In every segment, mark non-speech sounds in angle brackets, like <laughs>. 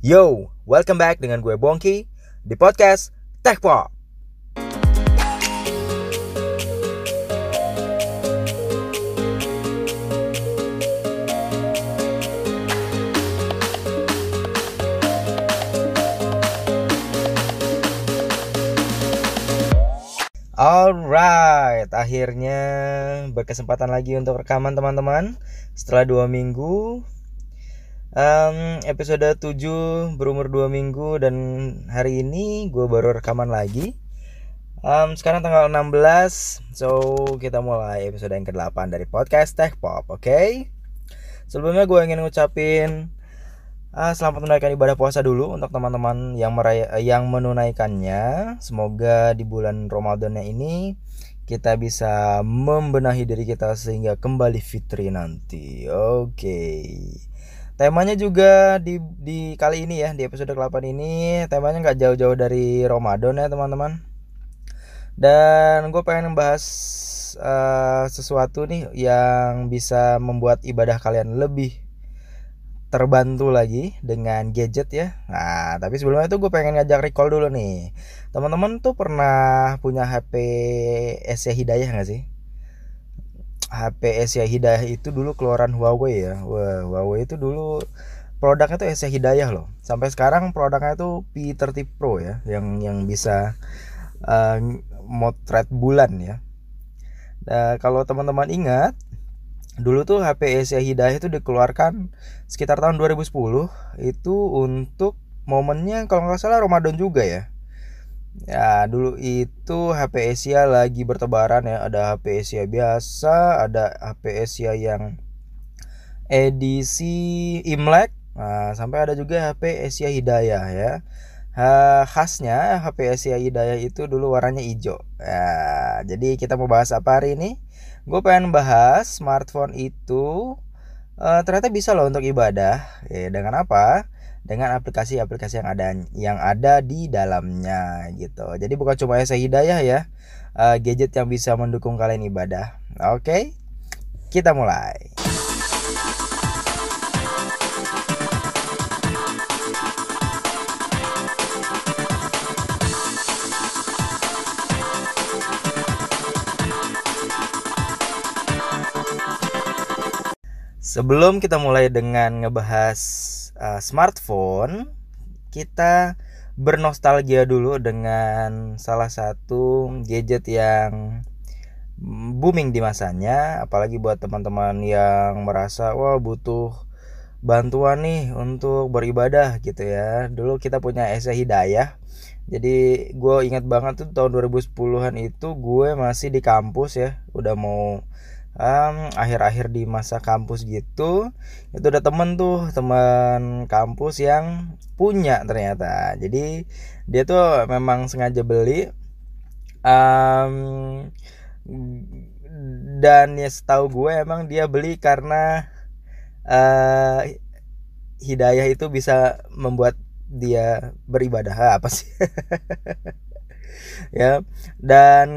Yo, welcome back dengan gue Bongki di podcast Tech Pop. Alright, akhirnya berkesempatan lagi untuk rekaman teman-teman Setelah dua minggu um, Episode 7 berumur dua minggu Dan hari ini gue baru rekaman lagi um, Sekarang tanggal 16 So kita mulai episode yang ke-8 dari podcast Tech Pop, oke? Okay? Sebelumnya gue ingin ngucapin Uh, selamat menunaikan ibadah puasa dulu untuk teman-teman yang meraya, yang menunaikannya. Semoga di bulan Ramadan ini kita bisa membenahi diri kita sehingga kembali fitri nanti. Oke. Okay. Temanya juga di di kali ini ya di episode ke-8 ini temanya nggak jauh-jauh dari Ramadan ya teman-teman. Dan gue pengen membahas uh, sesuatu nih yang bisa membuat ibadah kalian lebih terbantu lagi dengan gadget ya. Nah, tapi sebelumnya itu gue pengen ngajak recall dulu nih. Teman-teman tuh pernah punya HP Asia Hidayah nggak sih? HP Asia Hidayah itu dulu keluaran Huawei ya. Wah, Huawei itu dulu produknya tuh Asia Hidayah loh. Sampai sekarang produknya tuh P30 Pro ya, yang yang bisa uh, motret bulan ya. Nah, kalau teman-teman ingat dulu tuh HP Asia Hidayah itu dikeluarkan sekitar tahun 2010 itu untuk momennya kalau nggak salah Ramadan juga ya ya dulu itu HP Asia lagi bertebaran ya. Ada HP Asia biasa ada HP Asia yang edisi Imlek. Nah, sampai ada juga HP Asia Hidayah ya. Ha, khasnya HP Asia Hidayah itu dulu warnanya hijau. Ya jadi kita mau bahas apa hari ini? Gue pengen bahas smartphone itu uh, ternyata bisa loh untuk ibadah. Ya, dengan apa dengan aplikasi-aplikasi yang ada yang ada di dalamnya gitu. Jadi bukan cuma saya hidayah ya uh, gadget yang bisa mendukung kalian ibadah. Oke kita mulai. Sebelum kita mulai dengan ngebahas uh, smartphone, kita bernostalgia dulu dengan salah satu gadget yang booming di masanya, apalagi buat teman-teman yang merasa wah butuh bantuan nih untuk beribadah gitu ya. Dulu kita punya Esa Hidayah. Jadi gue ingat banget tuh tahun 2010-an itu gue masih di kampus ya, udah mau akhir akhir-akhir di masa kampus gitu itu ada temen tuh teman kampus yang punya ternyata. Jadi dia tuh memang sengaja beli um, dan ya setahu gue emang dia beli karena uh, hidayah itu bisa membuat dia beribadah. Apa sih? <laughs> Ya dan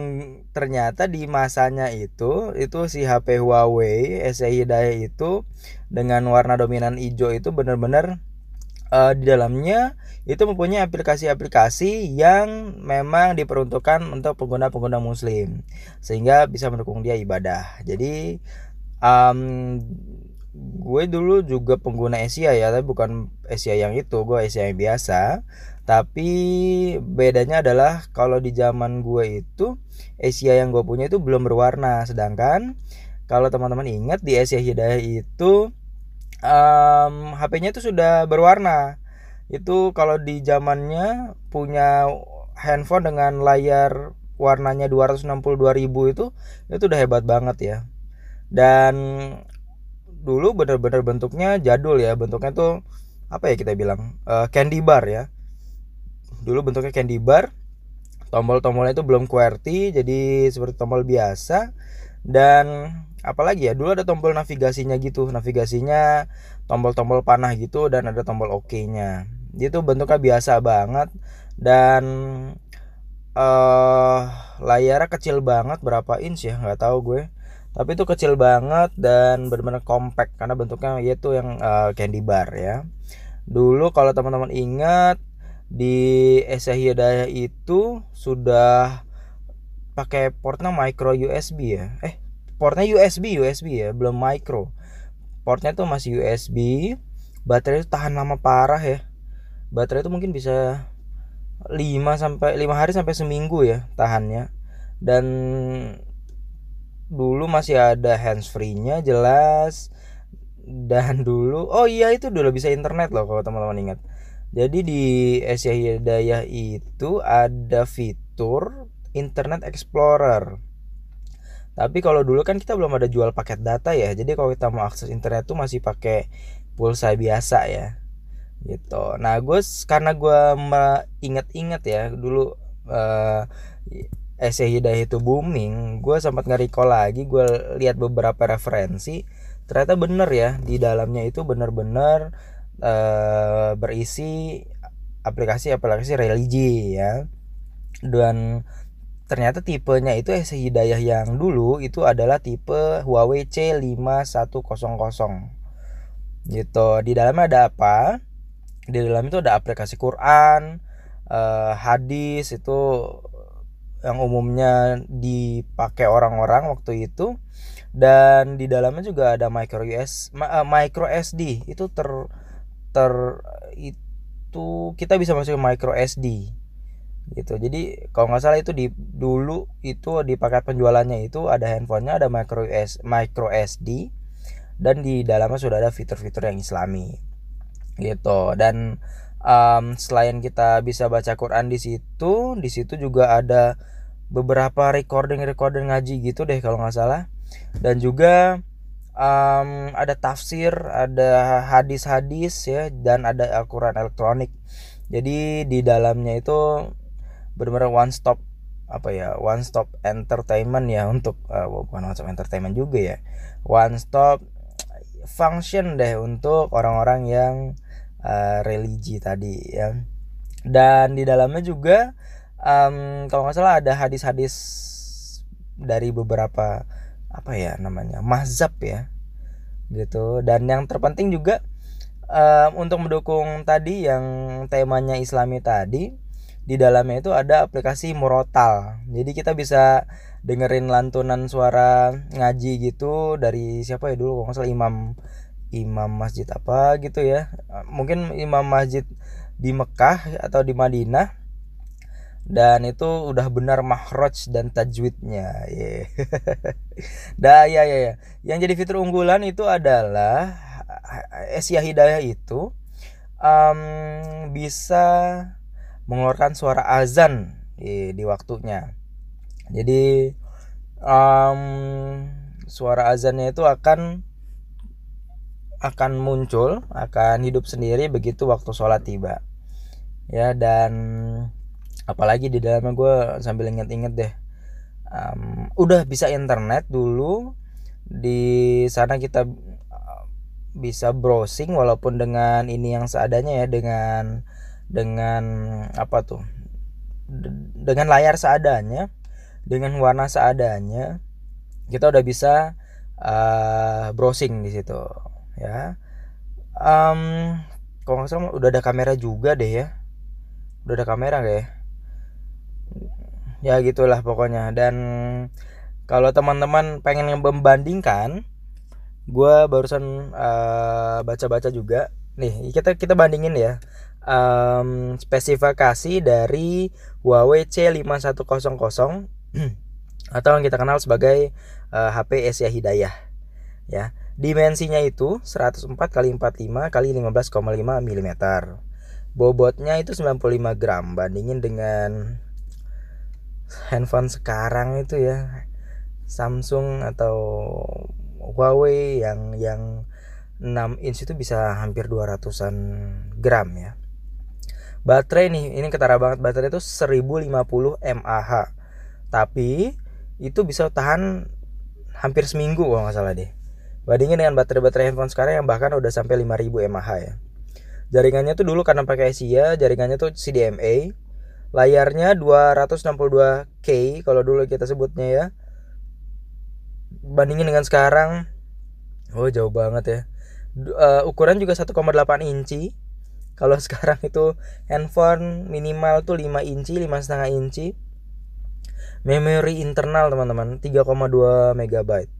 ternyata di masanya itu itu si HP Huawei SE Hidayah itu dengan warna dominan hijau itu benar-benar uh, di dalamnya itu mempunyai aplikasi-aplikasi yang memang diperuntukkan untuk pengguna-pengguna muslim sehingga bisa mendukung dia ibadah. Jadi um, gue dulu juga pengguna Asia ya tapi bukan Asia yang itu gue Asia yang biasa tapi bedanya adalah kalau di zaman gue itu Asia yang gue punya itu belum berwarna. Sedangkan kalau teman-teman ingat di Asia Hidayah itu um, HP-nya itu sudah berwarna. Itu kalau di zamannya punya handphone dengan layar warnanya 262.000 itu itu udah hebat banget ya. Dan dulu bener-bener bentuknya jadul ya. Bentuknya tuh apa ya kita bilang uh, candy bar ya dulu bentuknya candy bar. Tombol-tombolnya itu belum QWERTY jadi seperti tombol biasa. Dan apalagi ya dulu ada tombol navigasinya gitu. Navigasinya tombol-tombol panah gitu dan ada tombol OK nya itu bentuknya biasa banget dan uh, layarnya kecil banget berapa inch ya? Nggak tahu gue. Tapi itu kecil banget dan benar-benar compact karena bentuknya yaitu yang uh, candy bar ya. Dulu kalau teman-teman ingat di Asia Hidayah itu sudah pakai portnya micro USB ya. Eh portnya USB USB ya belum micro. Portnya tuh masih USB baterai itu tahan lama parah ya. Baterai itu mungkin bisa 5 sampai 5 hari sampai seminggu ya tahannya. Dan dulu masih ada hands free-nya jelas. Dan dulu oh iya itu dulu bisa internet loh kalau teman-teman ingat jadi di Asia Hidayah itu ada fitur Internet Explorer. Tapi kalau dulu kan kita belum ada jual paket data ya. Jadi kalau kita mau akses internet tuh masih pakai pulsa biasa ya. Gitu. Nah gue karena gue inget-inget ya dulu uh, Asia Hidayah itu booming gue sempat nge-recall lagi gue lihat beberapa referensi ternyata bener ya di dalamnya itu bener-bener uh, berisi aplikasi-aplikasi religi ya. Dan ternyata tipenya itu Asia Hidayah yang dulu itu adalah tipe Huawei C5100 gitu. Di dalamnya ada apa? Di dalam itu ada aplikasi Quran uh, hadis itu yang umumnya dipakai orang-orang waktu itu. Dan di dalamnya juga ada micro US uh, micro SD itu ter ter itu kita bisa masuk micro SD gitu. Jadi kalau nggak salah itu di dulu itu di paket penjualannya itu ada handphonenya ada micro US micro SD dan di dalamnya sudah ada fitur-fitur yang islami gitu. Dan um, selain kita bisa baca Quran di situ di situ juga ada beberapa recording recording ngaji gitu deh kalau nggak salah. Dan juga um, ada tafsir ada hadis-hadis ya dan ada Al-Quran elektronik. Jadi di dalamnya itu benar-benar one stop apa ya one stop entertainment ya untuk uh, bukan one stop entertainment juga ya. One stop function deh untuk orang-orang yang uh, religi tadi ya. Dan di dalamnya juga um, kalau nggak salah ada hadis-hadis dari beberapa apa ya namanya mazhab ya gitu. Dan yang terpenting juga um, untuk mendukung tadi yang temanya Islami tadi di dalamnya itu ada aplikasi Murotal. Jadi kita bisa dengerin lantunan suara ngaji gitu dari siapa ya dulu kalau nggak imam imam masjid apa gitu ya. Mungkin imam masjid di Mekah atau di Madinah dan itu udah benar mahraj dan tajwidnya yeah. <laughs> dah ya ya ya. Yang jadi fitur unggulan itu adalah Asia Hidayah itu um, bisa mengeluarkan suara azan di, di waktunya. Jadi um, suara azannya itu akan akan muncul akan hidup sendiri begitu waktu sholat tiba. Ya dan apalagi di dalamnya gue sambil inget-inget deh. Um, udah bisa internet dulu. Di sana kita uh, bisa browsing walaupun dengan ini yang seadanya ya dengan dengan apa tuh? Dengan layar seadanya dengan warna seadanya kita udah bisa uh, browsing di situ ya. Um, kalau nggak salah udah ada kamera juga deh ya. Udah ada kamera kayak ya gitulah pokoknya. Dan kalau teman-teman pengen membandingkan gue barusan uh, baca-baca juga. Nih kita kita bandingin ya. Um, spesifikasi dari Huawei C5100 <clears throat> atau yang kita kenal sebagai uh, HP Asia Hidayah. Ya dimensinya itu 104 kali 45 kali 15,5 mm bobotnya itu 95 gram bandingin dengan handphone sekarang itu ya Samsung atau Huawei yang yang 6 inch itu bisa hampir 200-an gram ya. Baterai nih, ini ketara banget baterai itu 1050 mAh. Tapi itu bisa tahan hampir seminggu kalau nggak salah deh. Bandingin dengan baterai-baterai handphone sekarang yang bahkan udah sampai 5000 mAh ya. Jaringannya tuh dulu karena pakai Asia, jaringannya tuh CDMA layarnya 262K kalau dulu kita sebutnya ya. Bandingin dengan sekarang oh jauh banget ya. Uh, ukuran juga 1,8 inci. Kalau <laughs> sekarang itu handphone minimal tuh 5 inci lima setengah inci. Memori internal teman-teman 3,2 megabyte.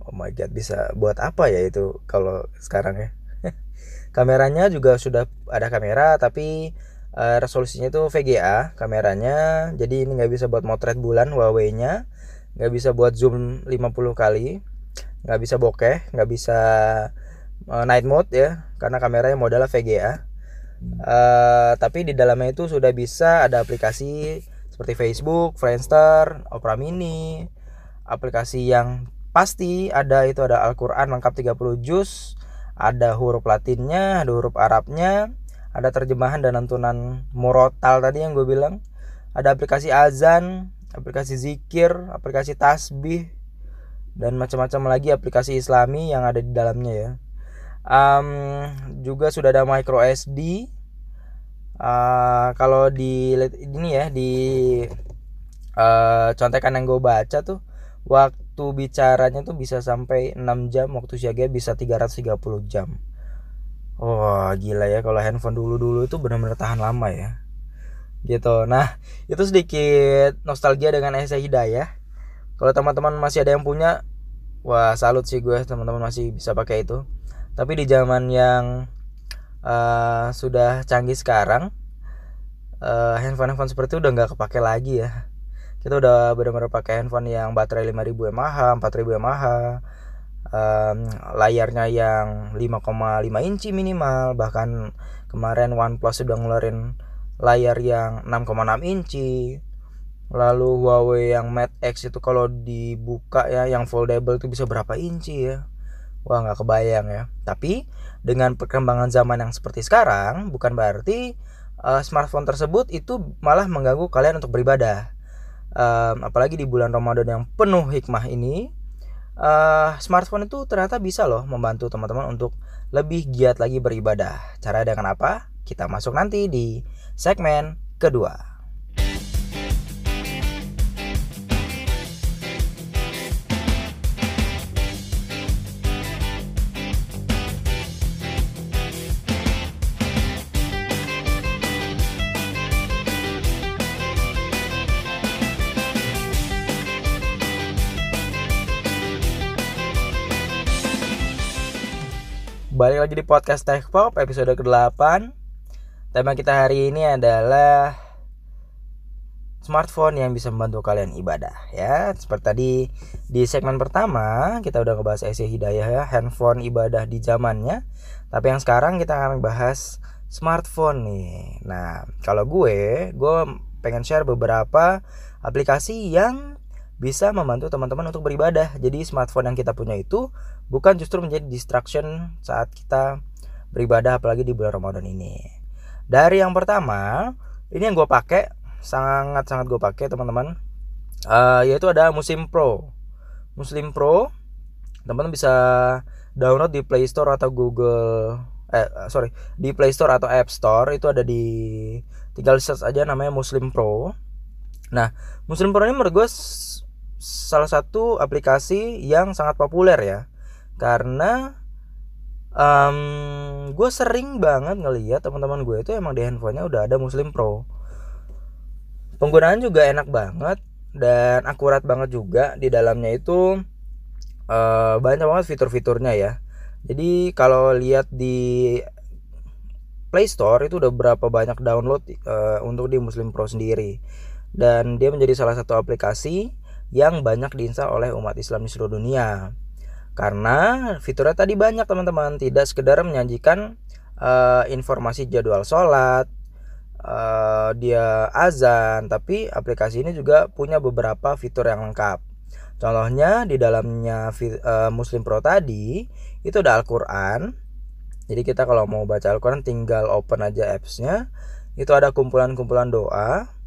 Oh my god bisa buat apa ya itu kalau sekarang ya? <laughs> Kameranya juga sudah ada kamera tapi uh, resolusinya itu VGA kameranya. Jadi ini nggak bisa buat motret bulan Huawei nya nggak bisa buat zoom 50 kali. Nggak bisa bokeh nggak bisa uh, night mode ya karena kameranya modalnya VGA uh, eh, tapi di dalamnya itu sudah bisa ada aplikasi seperti Facebook, Friendster, Opera Mini, aplikasi yang pasti ada itu ada Al-Qur'an lengkap 30 juz, ada huruf Latinnya, ada huruf Arabnya, ada terjemahan dan lantunan murotal tadi yang gue bilang, ada aplikasi azan, aplikasi zikir, aplikasi tasbih, dan macam-macam lagi aplikasi Islami yang ada di dalamnya ya. Um, juga sudah ada micro SD. Uh, kalau di ini ya di uh, contekan yang gue baca tuh waktu bicaranya tuh bisa sampai 6 jam, waktu siaga bisa 330 jam. Wah, oh, gila ya kalau handphone dulu-dulu itu benar-benar tahan lama ya. Gitu. Nah, itu sedikit nostalgia dengan Esa Hidayah kalau teman-teman masih ada yang punya wah salut sih gue teman-teman masih bisa pakai itu tapi di zaman yang uh, sudah canggih sekarang uh, handphone handphone seperti itu udah nggak kepake lagi ya kita udah benar-benar pakai handphone yang baterai 5000 mAh 4000 mAh um, layarnya yang 5,5 inci minimal. Bahkan kemarin OnePlus sudah ngeluarin layar yang 6,6 inci. Lalu Huawei yang Mate X itu kalau dibuka ya yang foldable itu bisa berapa inci ya? Wah nggak kebayang ya. Tapi dengan perkembangan zaman yang seperti sekarang bukan berarti uh, smartphone tersebut itu malah mengganggu kalian untuk beribadah. Um, apalagi di bulan Ramadan yang penuh hikmah ini uh, smartphone itu ternyata bisa loh membantu teman-teman untuk lebih giat lagi beribadah. Cara dengan apa? Kita masuk nanti di segmen kedua Balik lagi di podcast Tech Pop episode ke-8 Tema kita hari ini adalah Smartphone yang bisa membantu kalian ibadah ya. Seperti tadi di segmen pertama Kita udah ngebahas Asia Hidayah ya Handphone ibadah di zamannya. Tapi yang sekarang kita akan bahas Smartphone nih. Nah kalau gue Gue pengen share beberapa aplikasi yang bisa membantu teman-teman untuk beribadah. Jadi smartphone yang kita punya itu bukan justru menjadi distraction saat kita beribadah apalagi di bulan Ramadan ini. Dari yang pertama, ini yang gue pakai sangat-sangat gue pakai teman-teman. Uh, yaitu ada Muslim Pro. Muslim Pro, teman-teman bisa download di Play Store atau Google eh sorry di Play Store atau App Store itu ada di tinggal search aja namanya Muslim Pro. Nah, Muslim Pro ini menurut gue salah satu aplikasi yang sangat populer ya. Karena um, gue sering banget ngeliat teman-teman gue itu emang di handphonenya udah ada Muslim Pro. Penggunaan juga enak banget dan akurat banget juga. Di dalamnya itu uh, banyak banget fitur-fiturnya ya. Jadi kalau lihat di Play Store itu udah berapa banyak download uh, untuk di Muslim Pro sendiri. Dan dia menjadi salah satu aplikasi yang banyak diinstal oleh umat Islam di seluruh dunia. Karena fiturnya tadi banyak teman-teman, tidak sekedar menyajikan uh, informasi jadwal sholat, uh, dia azan, tapi aplikasi ini juga punya beberapa fitur yang lengkap. Contohnya di dalamnya uh, Muslim Pro tadi itu ada Al-Quran. Jadi kita kalau mau baca Al-Quran tinggal open aja appsnya. Itu ada kumpulan-kumpulan doa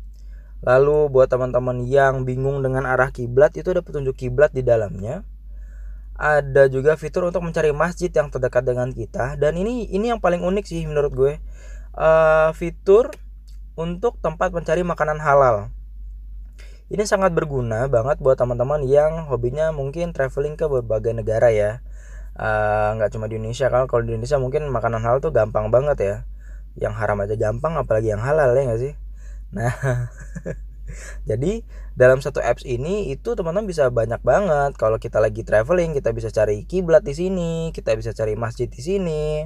Lalu buat teman-teman yang bingung dengan arah kiblat itu ada petunjuk kiblat di dalamnya. Ada juga fitur untuk mencari masjid yang terdekat dengan kita dan ini ini yang paling unik sih menurut gue. Uh, fitur untuk tempat mencari makanan halal. Ini sangat berguna banget buat teman-teman yang hobinya mungkin traveling ke berbagai negara ya. eh, nggak uh, cuma di Indonesia kan kalau di Indonesia mungkin makanan halal tuh gampang banget ya yang haram aja gampang apalagi yang halal ya nggak sih nah <laughs> jadi dalam satu apps ini itu teman-teman bisa banyak banget kalau kita lagi traveling kita bisa cari kiblat di sini kita bisa cari masjid di sini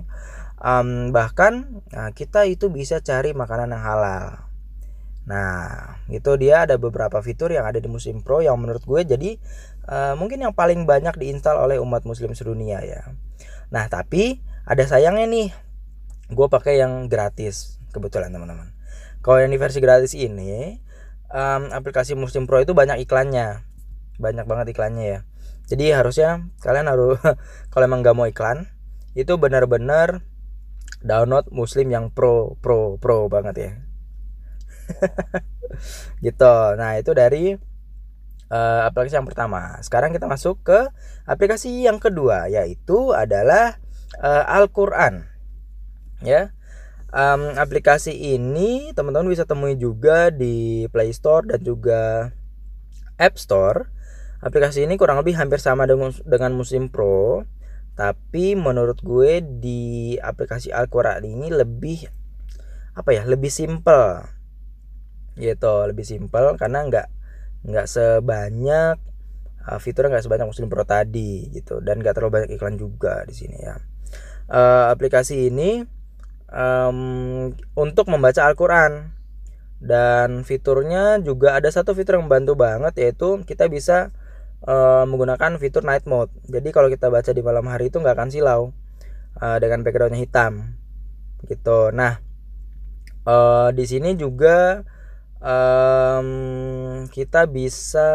um, bahkan nah, kita itu bisa cari makanan yang halal Nah, itu dia ada beberapa fitur yang ada di Muslim Pro yang menurut gue jadi uh, mungkin yang paling banyak diinstal oleh umat muslim sedunia ya. Nah, tapi ada sayangnya nih. Gue pakai yang gratis kebetulan teman-teman. Kalau yang di versi gratis ini, um, aplikasi Muslim Pro itu banyak iklannya. Banyak banget iklannya ya. Jadi harusnya kalian harus <laughs> kalau emang gak mau iklan, itu benar-benar download Muslim yang pro pro pro banget ya. <laughs> Gitu. Nah itu dari uh, aplikasi yang pertama. Sekarang kita masuk ke aplikasi yang kedua yaitu adalah uh, Al-Quran. Ya um, aplikasi ini teman-teman bisa temui juga di Play Store dan juga App Store. Aplikasi ini kurang lebih hampir sama dengan Muslim Pro tapi menurut gue di aplikasi Al-Quran ini lebih apa ya lebih simple. Gitu lebih simpel karena nggak nggak sebanyak uh, fiturnya nggak sebanyak Muslim Pro tadi gitu. Dan nggak terlalu banyak iklan juga di sini ya. Uh, aplikasi ini um, untuk membaca Al-Quran. Dan fiturnya juga ada satu fitur yang membantu banget yaitu kita bisa uh, menggunakan fitur night mode. Jadi kalau kita baca di malam hari itu nggak akan silau uh, dengan backgroundnya hitam. Gitu. Nah uh, di sini juga um, kita bisa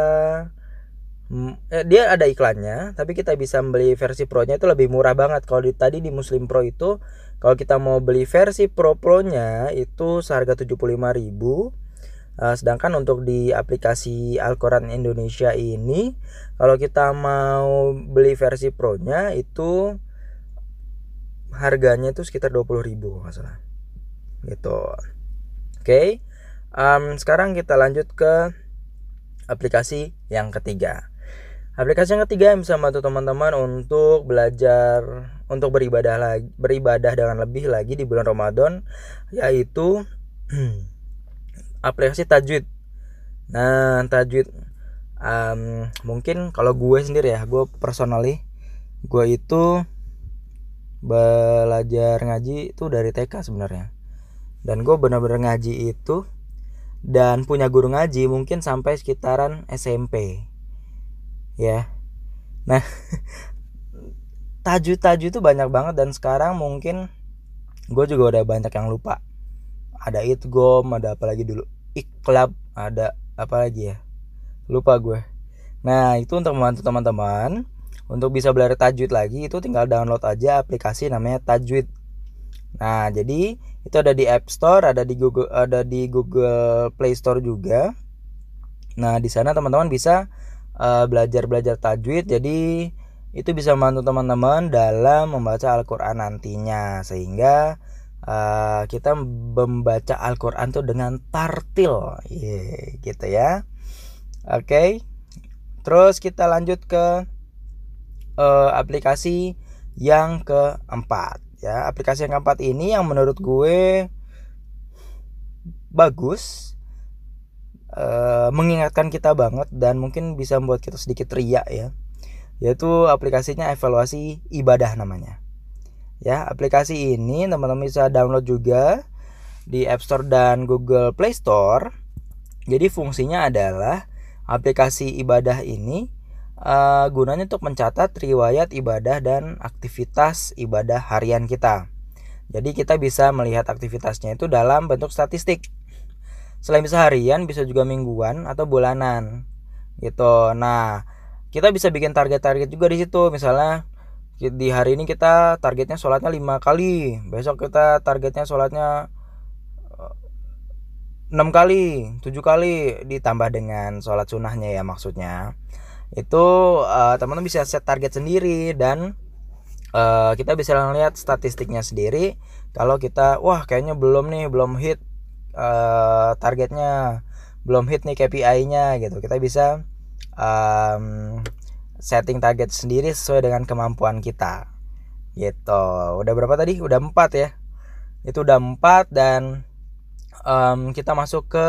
dia ada iklannya tapi kita bisa beli versi pro nya itu lebih murah banget. Kalau di, tadi di Muslim Pro itu kalau kita mau beli versi pro pro nya itu seharga 75.000 uh, sedangkan untuk di aplikasi Alquran Indonesia ini kalau kita mau beli versi pro nya itu harganya itu sekitar 20.000 masalah gitu. Oke okay um, sekarang kita lanjut ke aplikasi yang ketiga. Aplikasi yang ketiga yang bisa membantu teman-teman untuk belajar untuk beribadah lagi beribadah dengan lebih lagi di bulan Ramadan yaitu <clears throat> aplikasi tajwid. Nah tajwid um, mungkin kalau gue sendiri ya gue personally gue itu belajar ngaji itu dari TK sebenarnya. Dan gue benar-benar ngaji itu dan punya guru ngaji mungkin sampai sekitaran SMP ya. Nah <laughs> tajud-tajud itu banyak banget dan sekarang mungkin gue juga udah banyak yang lupa. Ada itgom ada apa lagi dulu? Iklab ada apa lagi ya? Lupa gue nah itu untuk membantu teman-teman untuk bisa belajar tajwid lagi itu tinggal download aja aplikasi namanya tajwid. Nah jadi itu ada di App Store ada di Google ada di Google Play Store juga. Nah di sana teman-teman bisa uh, belajar belajar tajwid. Jadi itu bisa membantu teman-teman dalam membaca Al-Quran nantinya. Sehingga uh, kita membaca Al-Quran tuh dengan tartil. Yeah, gitu ya. Oke. Okay. terus kita lanjut ke uh, aplikasi yang keempat ya. Aplikasi yang keempat ini yang menurut gue bagus uh, mengingatkan kita banget dan mungkin bisa membuat kita sedikit riak ya yaitu aplikasinya evaluasi ibadah namanya ya aplikasi ini teman-teman bisa download juga di App Store dan Google Play Store jadi fungsinya adalah aplikasi ibadah ini uh, gunanya untuk mencatat riwayat ibadah dan aktivitas ibadah harian kita. Jadi kita bisa melihat aktivitasnya itu dalam bentuk statistik. Selain bisa harian, bisa juga mingguan atau bulanan. Gitu. Nah, kita bisa bikin target-target juga di situ. Misalnya di hari ini kita targetnya sholatnya lima kali, besok kita targetnya sholatnya eh, enam kali, tujuh kali. Ditambah dengan sholat sunnahnya ya maksudnya. Itu uh, teman-teman bisa set target sendiri dan uh, kita bisa lihat statistiknya sendiri. Kalau kita wah kayaknya belum nih belum hit uh, targetnya belum hit nih KPI-nya gitu. Kita bisa um, setting target sendiri sesuai dengan kemampuan kita. Gitu. Udah berapa tadi? Udah empat ya? Itu udah empat dan um, kita masuk ke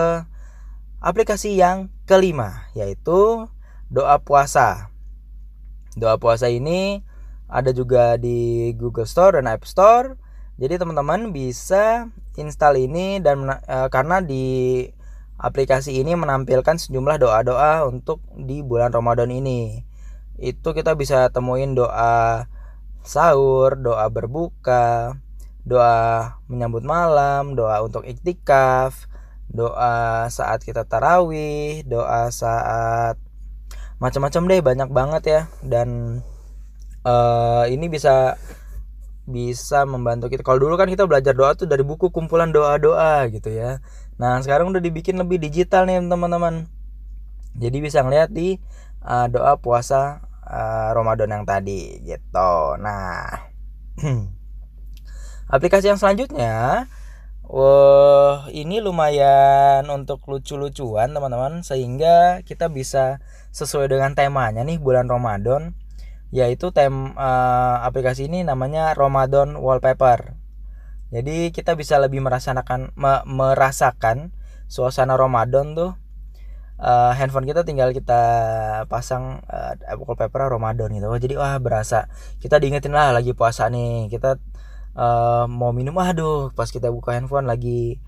aplikasi yang kelima yaitu doa puasa. Doa puasa ini ada juga di Google Store dan App Store. Jadi teman-teman bisa install ini dan uh, karena di aplikasi ini menampilkan sejumlah doa-doa untuk di bulan Ramadan ini itu kita bisa temuin doa sahur doa berbuka doa menyambut malam doa untuk iktikaf doa saat kita tarawih doa saat macam-macam deh banyak banget ya dan uh, ini bisa bisa membantu kita. Kalau dulu kan kita belajar doa tuh dari buku kumpulan doa-doa gitu ya. Nah, sekarang udah dibikin lebih digital nih teman-teman. Jadi bisa ngeliat di uh, doa puasa uh, Ramadan yang tadi gitu. Nah, <clears throat> aplikasi yang selanjutnya Wah, ini lumayan untuk lucu-lucuan teman-teman sehingga kita bisa sesuai dengan temanya nih bulan Ramadan yaitu tem uh, aplikasi ini namanya Ramadan Wallpaper. Jadi kita bisa lebih merasakan me, merasakan suasana Ramadan tuh uh, handphone kita tinggal kita pasang uh, wallpaper Ramadan gitu. Oh, jadi wah berasa kita diingetin lah lagi puasa nih. Kita uh, mau minum aduh pas kita buka handphone lagi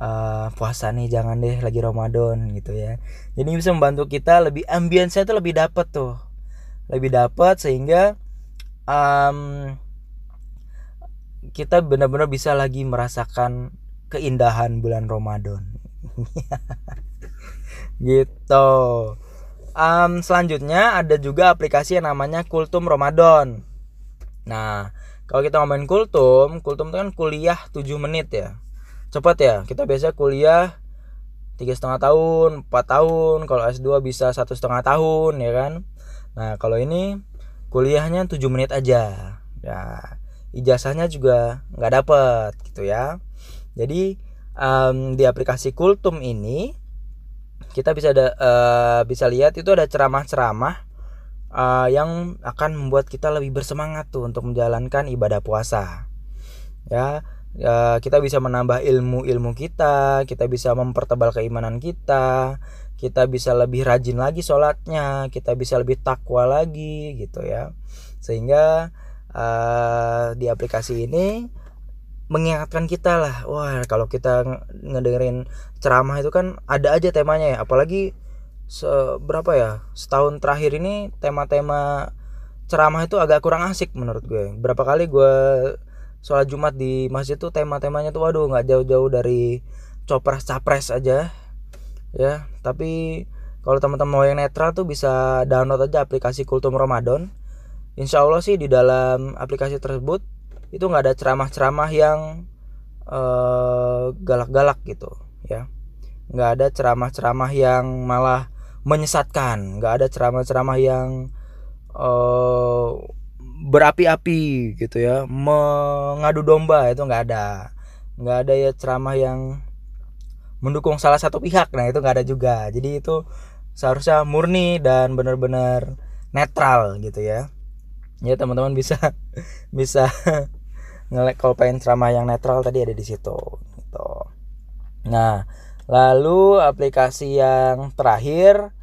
uh, puasa nih jangan deh lagi Ramadan gitu ya. Jadi bisa membantu kita lebih ambience itu lebih dapet tuh lebih dapat sehingga um, kita benar-benar bisa lagi merasakan keindahan bulan Ramadan <laughs> gitu um, selanjutnya ada juga aplikasi yang namanya Kultum Ramadan nah kalau kita ngomongin Kultum Kultum itu kan kuliah 7 menit ya cepat ya kita biasa kuliah tiga setengah tahun, 4 tahun, kalau S2 bisa satu setengah tahun ya kan. Nah, kalau ini kuliahnya 7 menit aja. Ya, ijazahnya juga nggak dapet gitu ya. Jadi um, di aplikasi Kultum ini kita bisa ada uh, bisa lihat itu ada ceramah-ceramah uh, yang akan membuat kita lebih bersemangat tuh untuk menjalankan ibadah puasa. Ya, ya kita bisa menambah ilmu-ilmu kita, kita bisa mempertebal keimanan kita, kita bisa lebih rajin lagi sholatnya kita bisa lebih takwa lagi gitu ya sehingga uh, di aplikasi ini mengingatkan kita lah wah kalau kita ngedengerin ceramah itu kan ada aja temanya ya apalagi seberapa ya setahun terakhir ini tema-tema ceramah itu agak kurang asik menurut gue. Berapa kali gue sholat jumat di masjid tuh tema-temanya tuh waduh nggak jauh-jauh dari copres capres aja ya. Tapi kalau teman-teman mau yang netral tuh bisa download aja aplikasi Kultum Ramadan Insya Allah sih di dalam aplikasi tersebut itu nggak ada ceramah-ceramah yang eh, galak-galak gitu ya. Nggak ada ceramah-ceramah yang malah menyesatkan nggak ada ceramah-ceramah yang uh, berapi-api gitu ya mengadu domba itu nggak ada. Nggak ada ya ceramah yang mendukung salah satu pihak nah itu nggak ada juga. Jadi itu seharusnya murni dan benar-benar netral gitu ya ya teman-teman bisa <laughs> bisa <laughs> ngelek kalau pengen ceramah yang netral tadi ada di situ gitu nah lalu aplikasi yang terakhir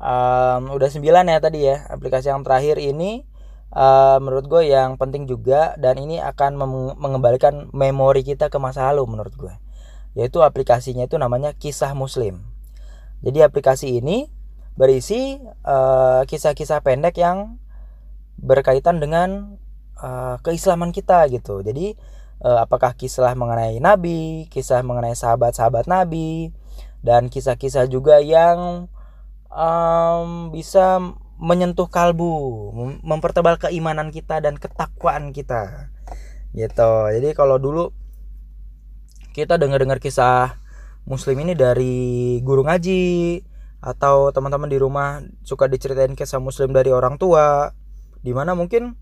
um, udah 9 ya tadi ya aplikasi yang terakhir ini uh, menurut gue yang penting juga dan ini akan mengembalikan memori kita ke masa lalu menurut gue yaitu aplikasinya itu namanya Kisah Muslim. Jadi aplikasi ini berisi kisah eh, kisah-kisah pendek yang berkaitan dengan uh, keislaman kita gitu. Jadi uh, apakah kisah mengenai nabi, kisah mengenai sahabat-sahabat nabi dan kisah-kisah juga yang um, bisa menyentuh kalbu, mempertebal keimanan kita dan ketakwaan kita. Gitu. Jadi kalau dulu kita dengar-dengar kisah muslim ini dari guru ngaji atau teman-teman di rumah suka diceritain kisah muslim dari orang tua di mana mungkin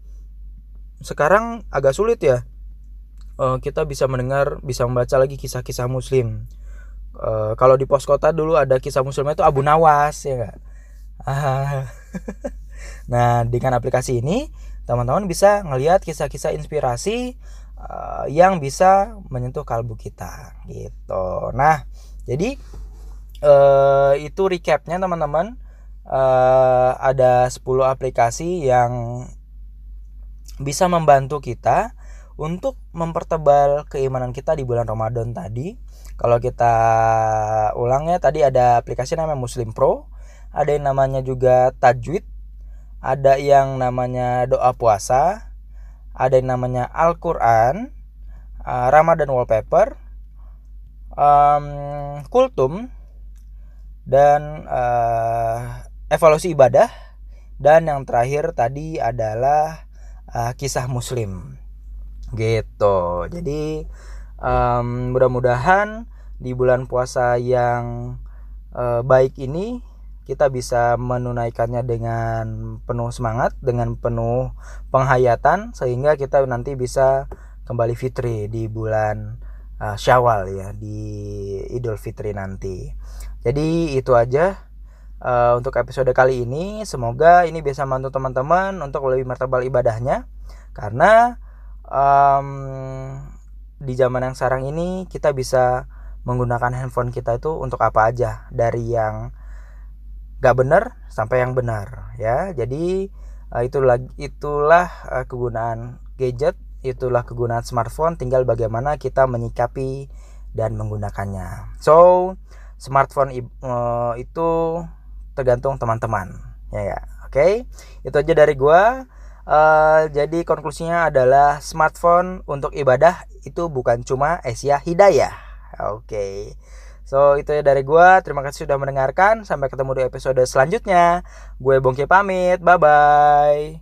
sekarang agak sulit ya uh, kita bisa mendengar bisa membaca lagi kisah-kisah muslim uh, kalau di pos kota dulu ada kisah muslim itu Abu Nawas ya enggak <laughs> Nah, dengan aplikasi ini teman-teman bisa ngelihat kisah-kisah inspirasi uh, yang bisa menyentuh kalbu kita gitu. Nah, jadi itu recapnya teman-teman. Uh, ada 10 aplikasi yang bisa membantu kita untuk mempertebal keimanan kita di bulan Ramadan tadi. Kalau kita ulang ya tadi ada aplikasi namanya Muslim Pro, ada yang namanya juga Tajwid, ada yang namanya doa puasa, ada yang namanya Al-Qur'an, uh, Ramadan wallpaper, um, Kultum dan uh, evaluasi ibadah dan yang terakhir tadi adalah uh, kisah muslim. Gitu. Jadi um, mudah-mudahan di bulan puasa yang uh, baik ini kita bisa menunaikannya dengan penuh semangat dengan penuh penghayatan sehingga kita nanti bisa kembali fitri di bulan uh, Syawal ya di Idul Fitri nanti. Jadi itu aja uh, untuk episode kali ini. Semoga ini bisa membantu teman-teman untuk lebih martabal ibadahnya. Karena um, di zaman yang sekarang ini kita bisa menggunakan handphone kita itu untuk apa aja dari yang gak benar sampai yang benar ya jadi uh, itulah itulah uh, kegunaan gadget itulah kegunaan smartphone tinggal bagaimana kita menyikapi dan menggunakannya so smartphone uh, itu tergantung teman-teman ya ya oke okay? itu aja dari gua uh, jadi konklusinya adalah smartphone untuk ibadah itu bukan cuma Asia Hidayah oke okay. So itu ya dari gua. Terima kasih sudah mendengarkan. Sampai ketemu di episode selanjutnya. Gue Bongke pamit. Bye bye.